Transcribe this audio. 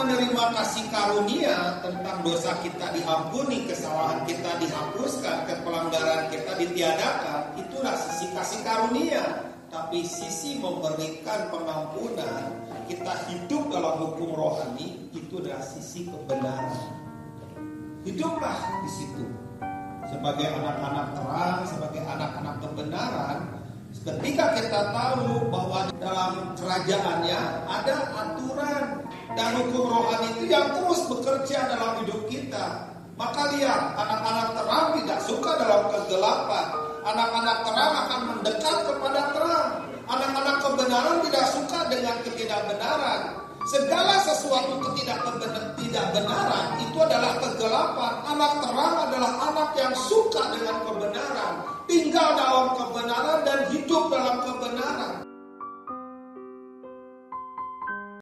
menerima kasih karunia tentang dosa kita diampuni, kesalahan kita dihapuskan, kepelanggaran kita ditiadakan, itulah sisi kasih karunia. Tapi sisi memberikan pengampunan, kita hidup dalam hukum rohani, itu adalah sisi kebenaran. Hiduplah di situ. Sebagai anak-anak terang, sebagai anak-anak kebenaran, ketika kita tahu bahwa dalam kerajaannya ada aturan dan hukum rohani itu yang terus bekerja dalam hidup kita. Maka lihat, anak-anak terang tidak suka dalam kegelapan. Anak-anak terang akan mendekat kepada terang. Anak-anak kebenaran tidak suka dengan ketidakbenaran. Segala sesuatu ketidakbenaran itu adalah kegelapan. Anak terang adalah anak yang suka dengan